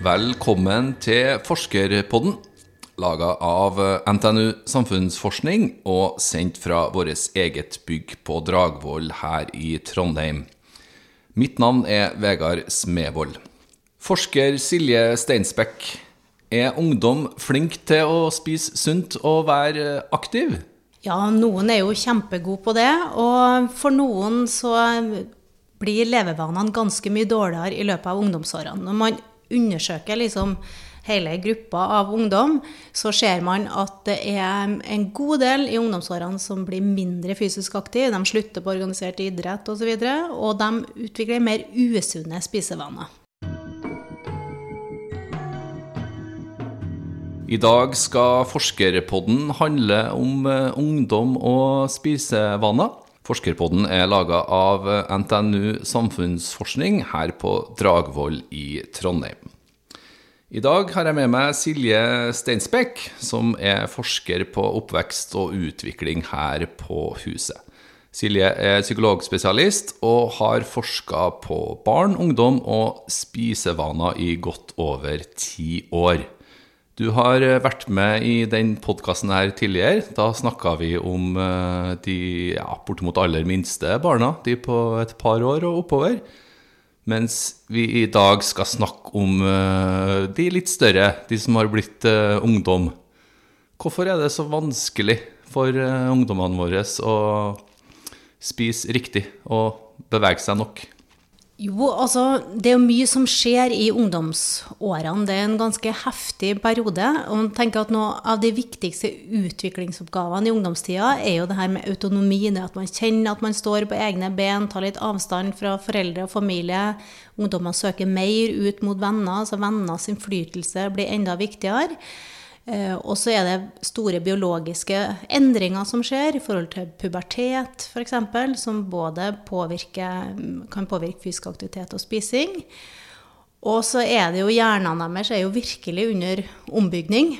Velkommen til Forskerpodden, laga av NTNU Samfunnsforskning og sendt fra vårt eget bygg på Dragvoll her i Trondheim. Mitt navn er Vegard Smevold. Forsker Silje Steinsbekk, er ungdom flink til å spise sunt og være aktiv? Ja, noen er jo kjempegode på det, og for noen så blir levevanene ganske mye dårligere i løpet av ungdomsårene. Når man undersøker liksom hele gruppa av ungdom, så ser man at det er en god del i ungdomsårene som blir mindre fysisk aktive. De slutter på organisert idrett osv., og, så videre, og de utvikler mer usunne spisevaner. I dag skal Forskerpodden handle om eh, ungdom og spisevaner. Forskerpodden er laga av NTNU Samfunnsforskning her på Dragvoll i Trondheim. I dag har jeg med meg Silje Steinsbekk, som er forsker på oppvekst og utvikling her på huset. Silje er psykologspesialist og har forska på barn, ungdom og spisevaner i godt over ti år. Du har eh, vært med i den podkasten her tidligere. Da snakka vi om eh, de ja, bortimot aller minste barna, de på et par år og oppover. Mens vi i dag skal snakke om uh, de litt større, de som har blitt ungdom. Hvorfor er det så vanskelig for ungdommene våre å spise riktig og bevege seg nok? Jo, altså det er jo mye som skjer i ungdomsårene. Det er en ganske heftig periode. Og man tenker at noe av de viktigste utviklingsoppgavene i ungdomstida er jo det her med autonomi. Det at man kjenner at man står på egne ben, tar litt avstand fra foreldre og familie. Ungdommer søker mer ut mot venner, så venners innflytelse blir enda viktigere. Eh, og så er det store biologiske endringer som skjer i forhold til pubertet f.eks., som både påvirker, kan påvirke fysisk aktivitet og spising. Og så er det jo hjernene deres er jo virkelig under ombygning.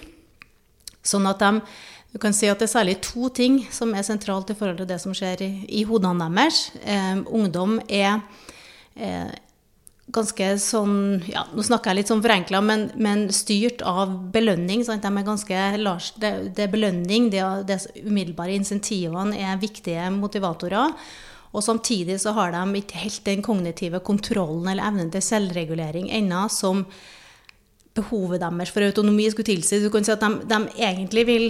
Sånn at de du kan si at det er særlig to ting som er sentralt i forhold til det som skjer i, i hodene deres. Eh, ungdom er eh, ganske sånn ja, Nå snakker jeg litt sånn forenkla, men, men, styrt av belønning. Sant? De er ganske, det, det er belønning, det, det umiddelbare insentivene er viktige motivatorer. Og samtidig så har de ikke helt den kognitive kontrollen eller evnen til selvregulering ennå som behovet deres for autonomi skulle tilsi. Du kan si at de, de egentlig vil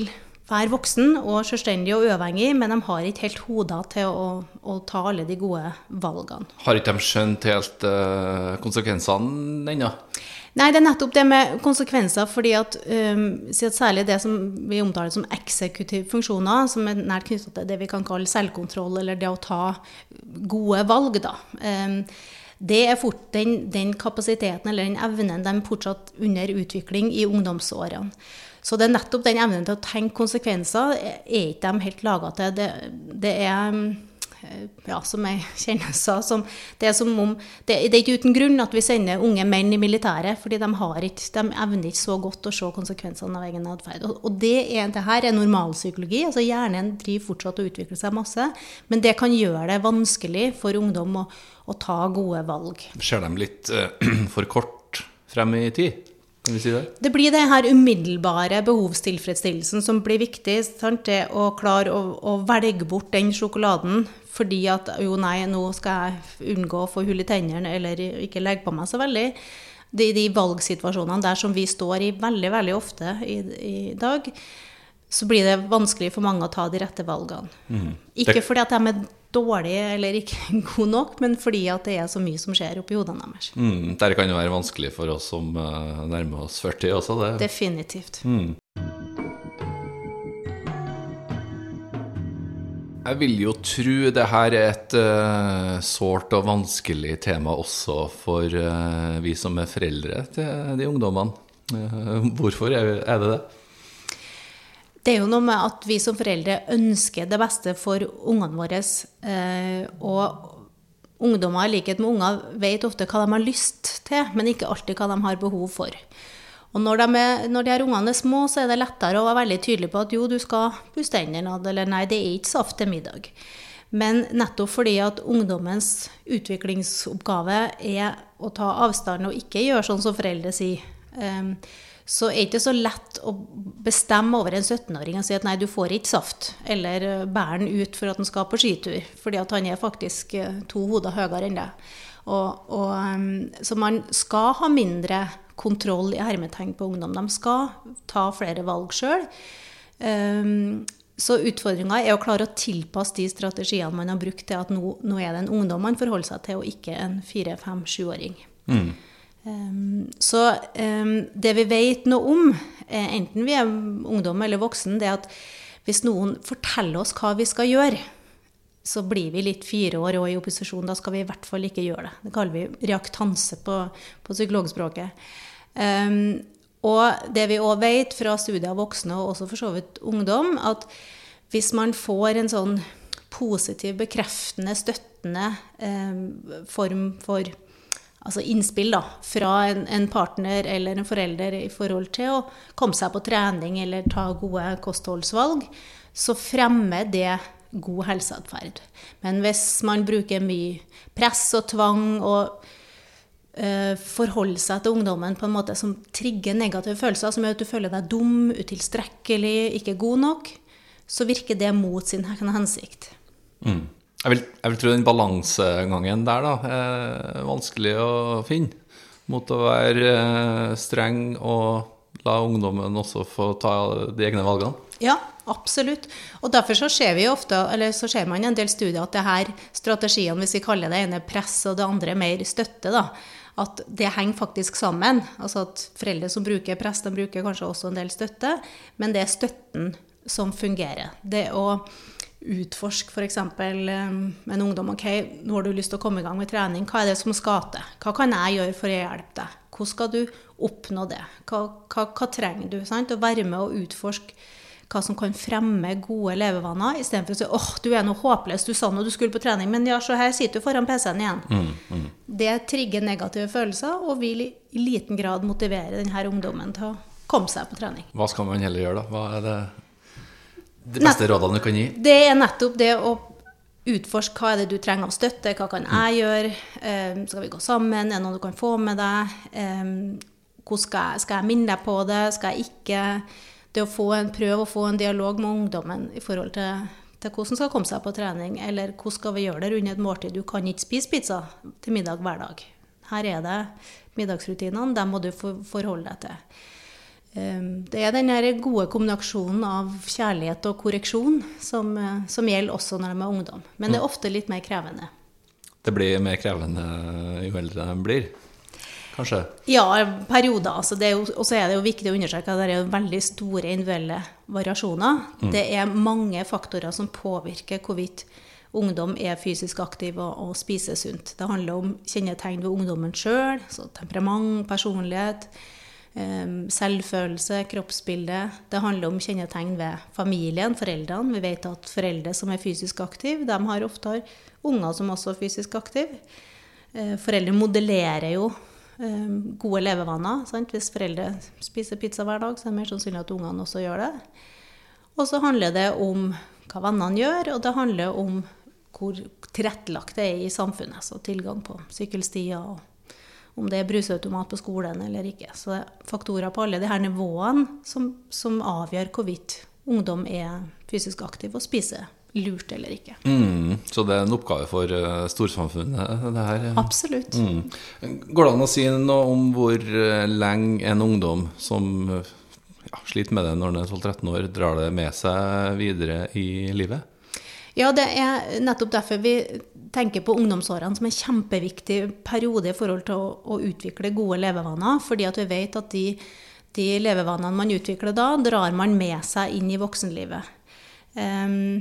være voksen og selvstendig og uavhengig, men de har ikke helt hoder til å, å, ta alle de gode valgene. Har ikke de skjønt helt uh, konsekvensene ennå? Nei, det er nettopp det med konsekvenser. fordi at, um, Særlig det som vi omtaler som eksekutive funksjoner, som er nært knyttet til det vi kan kalle selvkontroll, eller det å ta gode valg, da. Um, det er fort den, den kapasiteten eller den evnen de er fortsatt under utvikling i ungdomsårene. Så det er nettopp den evnen til å tenke konsekvenser er ikke de helt laga til. Det, det, er eh, ja, som jeg kjenner sa, som, det er som om det, det, er ikke uten grunn at vi sender unge menn i militæret, fordi de, ikke, de evner ikke så godt å se konsekvensene av egen atferd. Og, og det, er, det, her er normalpsykologi. altså Hjernen driver fortsatt og utvikler seg masse, men det kan gjøre det vanskelig for ungdom å, å ta gode valg. Ser de litt uh, for kort frem i tid? Kan vi si det? Det blir den her umiddelbare behovstilfredsstillelsen som blir viktig. Sant? Det å klare å, å, velge bort den sjokoladen fordi at jo, nei, nå skal jeg unngå å få hull i tennene eller ikke legge på meg så veldig. De, de valgsituasjonene der som vi står i veldig, veldig ofte i, i dag, så blir det vanskelig for mange å ta de rette valgene. Mm. Ikke fordi at de er dårlig eller ikke god nok, men fordi at det er så mye som skjer oppi hodene deres. Mm, det kan jo være vanskelig for oss som uh, nærmer oss 40 også, det. Definitivt. Mm. Jeg vil jo tro det her er et uh, sårt og vanskelig tema også for uh, vi som er foreldre til de ungdommene. hvorfor er, er det det? Det er jo noe med at vi som foreldre ønsker det beste for ungene våre. Eh, og ungdommer, i likhet med unger, vet ofte hva de har lyst til, men ikke alltid hva de har behov for. Og når de, er, når de her ungene er små, så er det lettere å være veldig tydelig på at jo, du skal pusse tennene, eller nei, det er ikke saft til middag. Men nettopp fordi at ungdommens utviklingsoppgave er å ta avstand og ikke gjøre sånn som foreldre sier Um, så er det ikke så lett å bestemme over en 17-åring og si at nei, du får ikke saft, eller eh, bære den ut for at han skal på skitur, fordi at han er faktisk eh, to hoder høyere enn deg. Og, og, um, så man skal ha mindre kontroll i hermetegn på ungdom. De skal ta flere valg sjøl. Um, så utfordringa er å klare å tilpasse de strategiene man har brukt til at nå, nå er det en ungdom man forholder seg til, og ikke en fire-, fem-, sjuåring. Mm. Um, så um, det vi vet noe om, eh, enten vi er ungdom eller voksen, det er at hvis noen forteller oss hva vi skal gjøre, så blir vi litt fire år og i opposisjon. Da skal vi i hvert fall ikke gjøre det. Det kaller vi reaktanse på, på psykologspråket. Um, og det vi òg vet fra studier av voksne, og også for så vidt ungdom, at hvis man får en sånn positiv, bekreftende, støttende um, form for altså innspill da, fra en, en, partner eller en forelder i forhold til å komme seg på trening eller ta gode kostholdsvalg, så fremmer det god helseatferd. Men hvis man bruker mye press og tvang og uh, forholder seg til ungdommen på en måte som trigger negative følelser, som gjør at du føler deg dum, utilstrekkelig, ikke god nok, så virker det mot sin hensikt. Mm. Jeg, vil, jeg, vil, tro den balansegangen der da, er vanskelig å finne. Mot å være eh, streng og la ungdommen også få ta de egne valgene. Ja, absolutt. Og derfor så ser vi ofte, eller så ser man i en del studier at det her strategiene, hvis vi kaller det ene press og det andre mer støtte, da, at det henger faktisk sammen. Altså at foreldre som bruker press, de bruker kanskje også en del støtte, men det er støtten som fungerer. Det å utforske f.eks. en ungdom ok, nå har du lyst til å komme i gang med trening. Hva er det som skal til? Hva kan jeg gjøre for å hjelpe deg? Hvordan skal du oppnå det? Hva, hva, hva trenger du? Sant? Å være med og utforske hva som kan fremme gode levevaner, istedenfor å si åh, du er noe håpløs, du sa nå du skulle på trening, men ja, så her sitter du foran PC-en igjen. Mm, mm. Det trigger negative følelser og vil i liten grad motivere denne ungdommen til å komme seg på trening. Hva skal man heller gjøre, da? Hva er det de beste rådene du kan gi? Det er nettopp det å utforske hva er det du trenger av støtte, hva kan jeg gjøre, um, skal vi gå sammen, er det noe du kan få med deg, um, skal jeg, skal jeg minne deg på det, skal jeg ikke Det å få en, prøve å få en dialog med ungdommen i forhold til, til hvordan skal komme seg på trening, eller hvordan skal vi gjøre det under et måltid. Du kan ikke spise pizza til middag hver dag. Her er det middagsrutinene, dem må du forholde deg til. Ehm, det er den gode kombinasjonen av kjærlighet og korreksjon som, eh, som, gjelder også når de er ungdom. Men det er mm. ofte litt mer krevende. Det blir mer krevende jo eldre de blir? Kanskje? Ja, perioder. Altså og så er det jo viktig å understreke at det er veldig store individuelle variasjoner. Mm. Det er mange faktorer som påvirker hvorvidt ungdom er fysisk aktiv og, og spiser sunt. Det handler om kjennetegn ved ungdommen sjøl, temperament, personlighet selvfølelse, kroppsbilde. Det handler om kjennetegn ved familien, foreldrene. Vi vet at foreldre som er fysisk aktive, de har ofte unger som også er fysisk aktive. Eh, foreldre modellerer jo gode levevaner. Sant? Hvis foreldre spiser pizza hver dag, så er det mer sannsynlig at ungene også gjør det. Og så handler det om hva vennene gjør, og det handler om hvor tilrettelagt det er i samfunnet. Så tilgang på sykkelstier og om det er bruseautomat på skolen eller ikke. Så det er faktorer på alle de her nivåene som, som avgjør hvorvidt ungdom er fysisk aktiv og spiser lurt eller ikke. Mm, så det er en oppgave for uh, storsamfunnet, det her? Absolutt. Mm. Går det an å si noe om hvor uh, lenge en ungdom som uh, ja, sliter med det når den er 12-13 år, drar det med seg videre i livet? Ja, det er nettopp derfor vi tenker på ungdomsårene som en kjempeviktig periode i forhold til å, å utvikle gode levevaner. Fordi at vi vet at de, de, levevanene man utvikler da, drar man med seg inn i voksenlivet. Um,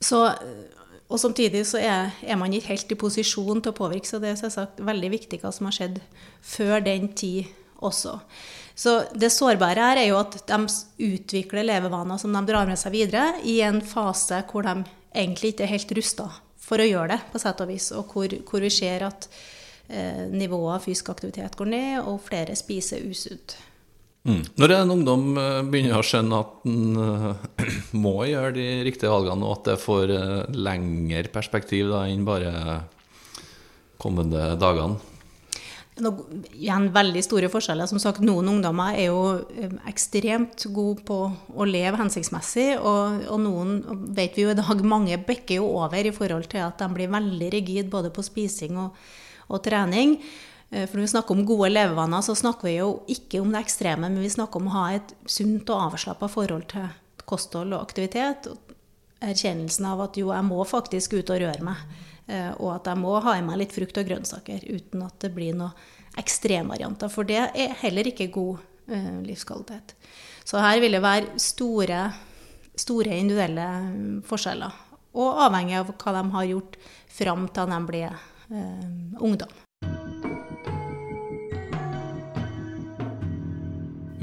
så, og samtidig så er, er, man ikke helt i posisjon til å påvirke, så det er selvsagt veldig viktig hva som har skjedd før den tid også. Så det sårbare her er jo at de utvikler levevaner som de drar med seg videre, i en fase hvor de egentlig ikke er helt rusta for å gjøre det, på sett og vis. Og hvor, hvor vi ser at eh, nivået av fysisk aktivitet går ned, og flere spiser usunt. Mm. Når en ungdom eh, begynner å skjønne at en uh, må gjøre de riktige valgene, og at det får uh, lengre perspektiv da, enn bare kommende dagene? Noe, igjen veldig store forskjeller. Som sagt, Noen ungdommer er jo eh, ekstremt gode på å leve hensiktsmessig, og, og noen vet vi jo i dag mange bekker jo over i forhold til at de blir veldig rigide både på spising og, og trening. Eh, for når vi snakker om gode levevaner, så snakker vi jo ikke om det ekstreme, men vi snakker om å ha et sunt og avslappa forhold til kosthold og aktivitet. og Erkjennelsen av at jo, jeg må faktisk ut og røre meg. Eh, og at jeg må ha i meg litt frukt og grønnsaker uten at det blir noen ekstremvarianter. For det er heller ikke god eh, livskvalitet. Så her vil det være store, store individuelle mm, forskjeller. Og avhengig av hva de har gjort fram til de blir eh, ungdom.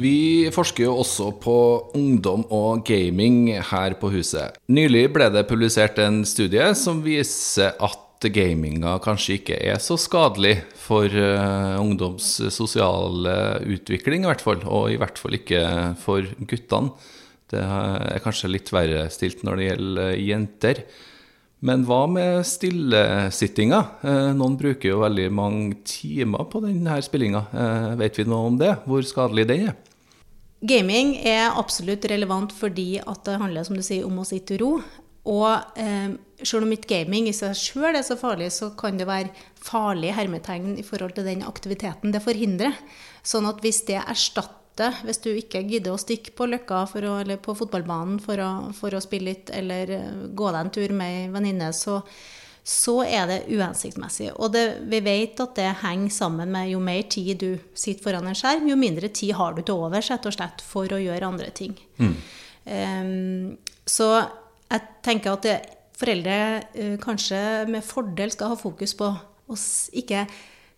Vi forsker jo også på ungdom og gaming her på huset. Nylig ble det publisert en studie som viser at gaminga kanskje ikke er så skadelig for uh, ungdoms sosiale utvikling, i hvert fall. Og i hvert fall ikke for guttene. Det er kanskje litt verre stilt når det gjelder jenter. Men hva med stillesittinga? Eh, noen bruker jo veldig mange timer på denne spillinga. Eh, vet vi noe om det? Hvor skadelig den er? Gaming er absolutt relevant fordi at det handler som du sier, om å sitte i ro. Og eh, selv om ikke gaming i seg sjøl er så farlig, så kan det være farlig hermetegn i forhold til den aktiviteten det forhindrer. Sånn at hvis det erstatter, hvis du ikke gidder å stikke på Løkka å, eller på fotballbanen for å, for å spille litt, eller eh, gå deg en tur med ei venninne, så, så er det uhensiktsmessig. Og det, vi vet at det henger sammen med jo mer tid du sitter foran en skjerm, jo mindre tid har du til overs rett og slett for å gjøre andre ting. Mm. Um, så jeg tenker at det, foreldre uh, kanskje med fordel skal ha fokus på å ikke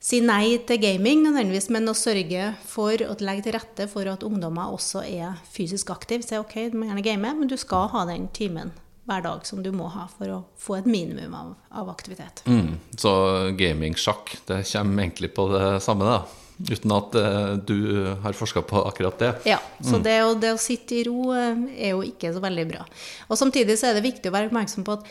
si nei til gaming nødvendigvis, men å sørge for å legge til rette for at ungdommer også er fysisk aktive. Si OK, du må gjerne game, men du skal ha den timen hver dag som du må ha for å få et minimum av, av aktivitet. Mm, så gaming-sjakk, det kommer egentlig på det samme, da? Uten at eh, du har forska på akkurat det? Ja. Så mm. det, å, det, å, sitte i ro uh, er jo ikke så veldig bra. Og Samtidig så er det viktig å være oppmerksom på at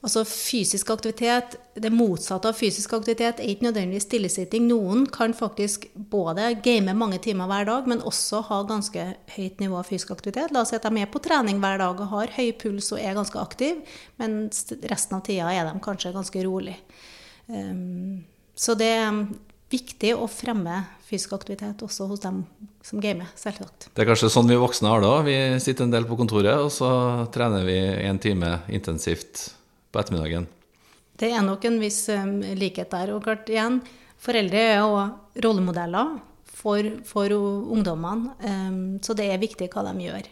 Altså fysisk aktivitet, Det motsatte av fysisk aktivitet er ikke nødvendigvis stillesitting. Noen kan faktisk både game mange timer hver dag, men også ha ganske høyt nivå av fysisk aktivitet. La oss si at de er på trening hver dag og har høy puls og er ganske aktiv, men resten av tida er de kanskje ganske rolig. Um, så det er viktig å fremme fysisk aktivitet også hos dem som gamer, selvsagt. Det er kanskje sånn vi voksne har det òg. Vi sitter en del på kontoret, og så trener vi en time intensivt på ettermiddagen. Det er nok en viss likhet der. Og klart, igjen, foreldre er jo rollemodeller for, for ungdommene, så det er viktig hva de gjør.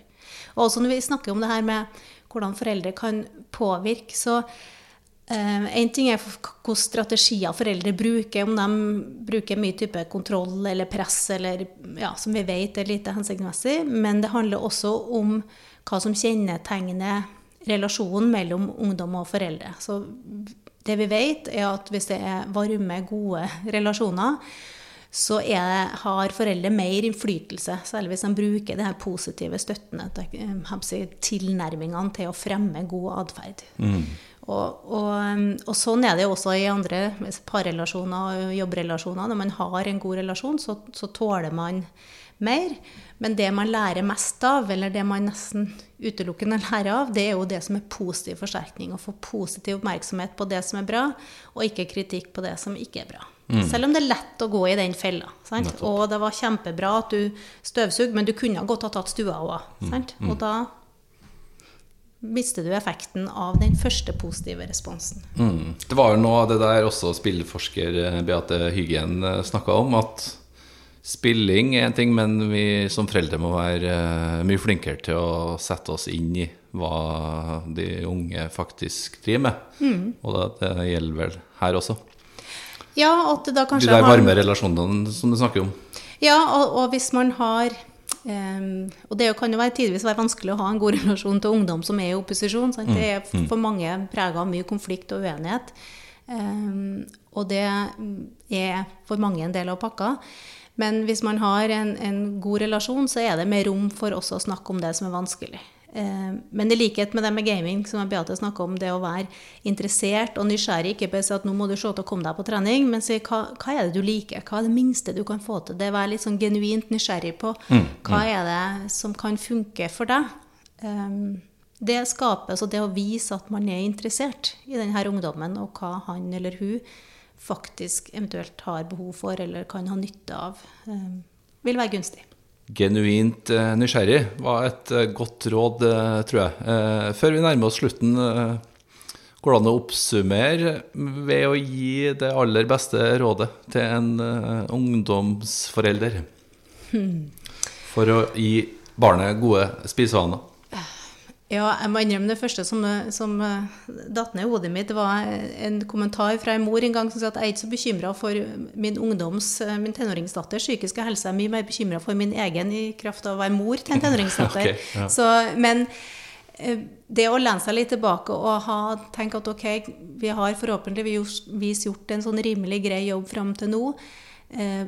Og også når vi snakker om det her med hvordan foreldre kan påvirke, så um, ting er hvilke strategier foreldre bruker, om de bruker mye type kontroll eller press, eller, ja, som vi vet er lite hensiktsmessig. Men det handler også om hva som kjennetegner relasjonen mellom ungdom og foreldre. Så det vi vet, er at hvis det er varme, gode relasjoner, så er, har foreldre mer innflytelse, særlig hvis de bruker de her positive støttene, tilnærmingene til å fremme god atferd. Mm. Og, og, og, sånn er det også i andre parrelasjoner og jobbrelasjoner. Når man har en god relasjon, så, så tåler man mer. Men det man lærer mest av, eller det man nesten utelukkende lærer av, det er jo det som er positiv forsterkning. Å få positiv oppmerksomhet på det som er bra, og ikke kritikk på det som ikke er bra. Mm. Selv om det er lett å gå i den fella. Og det var kjempebra at du støvsugde, men du kunne godt ha tatt stua òg. Mm. Mm. Og da mister du effekten av den første positive responsen. Mm. Det var jo noe av det der også spillforsker Beate Hyggen eh, snakka om, at Spilling er en ting, men vi som foreldre må være uh, mye flinkere til å sette oss inn i hva de unge faktisk driver med. Mm. Og det, det, gjelder vel her også. Ja, at da kanskje De der varme har... relasjonene som du snakker om. Ja, og, og hvis man har um, Og det kan jo være tidvis være vanskelig å ha en god relasjon til ungdom som er i opposisjon. Sant? Mm. Det er mm. for mange prega av mye konflikt og uenighet. Um, og det er for mange en del av pakka. Men hvis man har en, en, god relasjon, så er det mer rom for også å snakke om det som er vanskelig. Eh, men i likhet med det med gaming, som Beate snakka om, det å være interessert og nysgjerrig, ikke bare si at nå må du se til å komme deg på trening, men si hva, hva, er det du liker? Hva er det minste du kan få til? Det være litt sånn genuint nysgjerrig på mm, hva er det som kan funke for deg. Um, det skapes, og det å vise at man er interessert i denne ungdommen, og hva han eller hun faktisk eventuelt har behov for eller kan ha nytte av, um, vil være gunstig. Genuint eh, nysgjerrig var et eh, godt råd, eh, tror jeg. Før vi nærmer oss slutten, går det an å oppsummere ved å gi det aller beste rådet til en ungdomsforelder? Hmm. For å gi barnet gode spisevaner? Ja, jeg må innrømme det første som, som uh, datt ned i hodet mitt, var en kommentar fra en mor en gang som sa at jeg er ikke så bekymra for min ungdoms, eh, min tenåringsdatters psykiske helse. Jeg er mye mer bekymra for min egen i kraft av å være mor til en tenåringsdatter. okay, ja. så, men uh, det å lene seg litt tilbake og ha, tenke at ok, vi har forhåpentligvis gjort en sånn rimelig grei jobb fram til nå.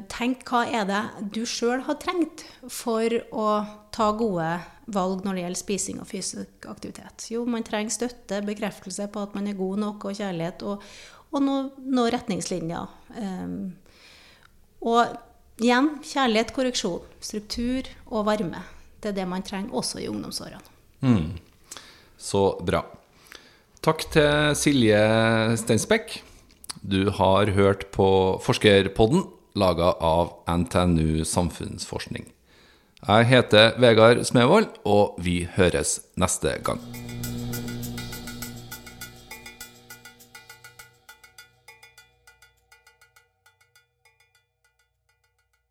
Tenk hva er det du sjøl har trengt for å ta gode valg når det gjelder spising og fysisk aktivitet? Jo, man trenger støtte, bekreftelse på at man er god nok, og kjærlighet, og, og noen noe retningslinjer. Um, og igjen kjærlighet, korreksjon, struktur og varme. Det er det man trenger også i ungdomsårene. Mm. Så bra. Takk til Silje Steinsbekk. Du har hørt på Forskerpodden, laga av NTNU Samfunnsforskning. Jeg heter Vegard Smevold, og vi høres neste gang.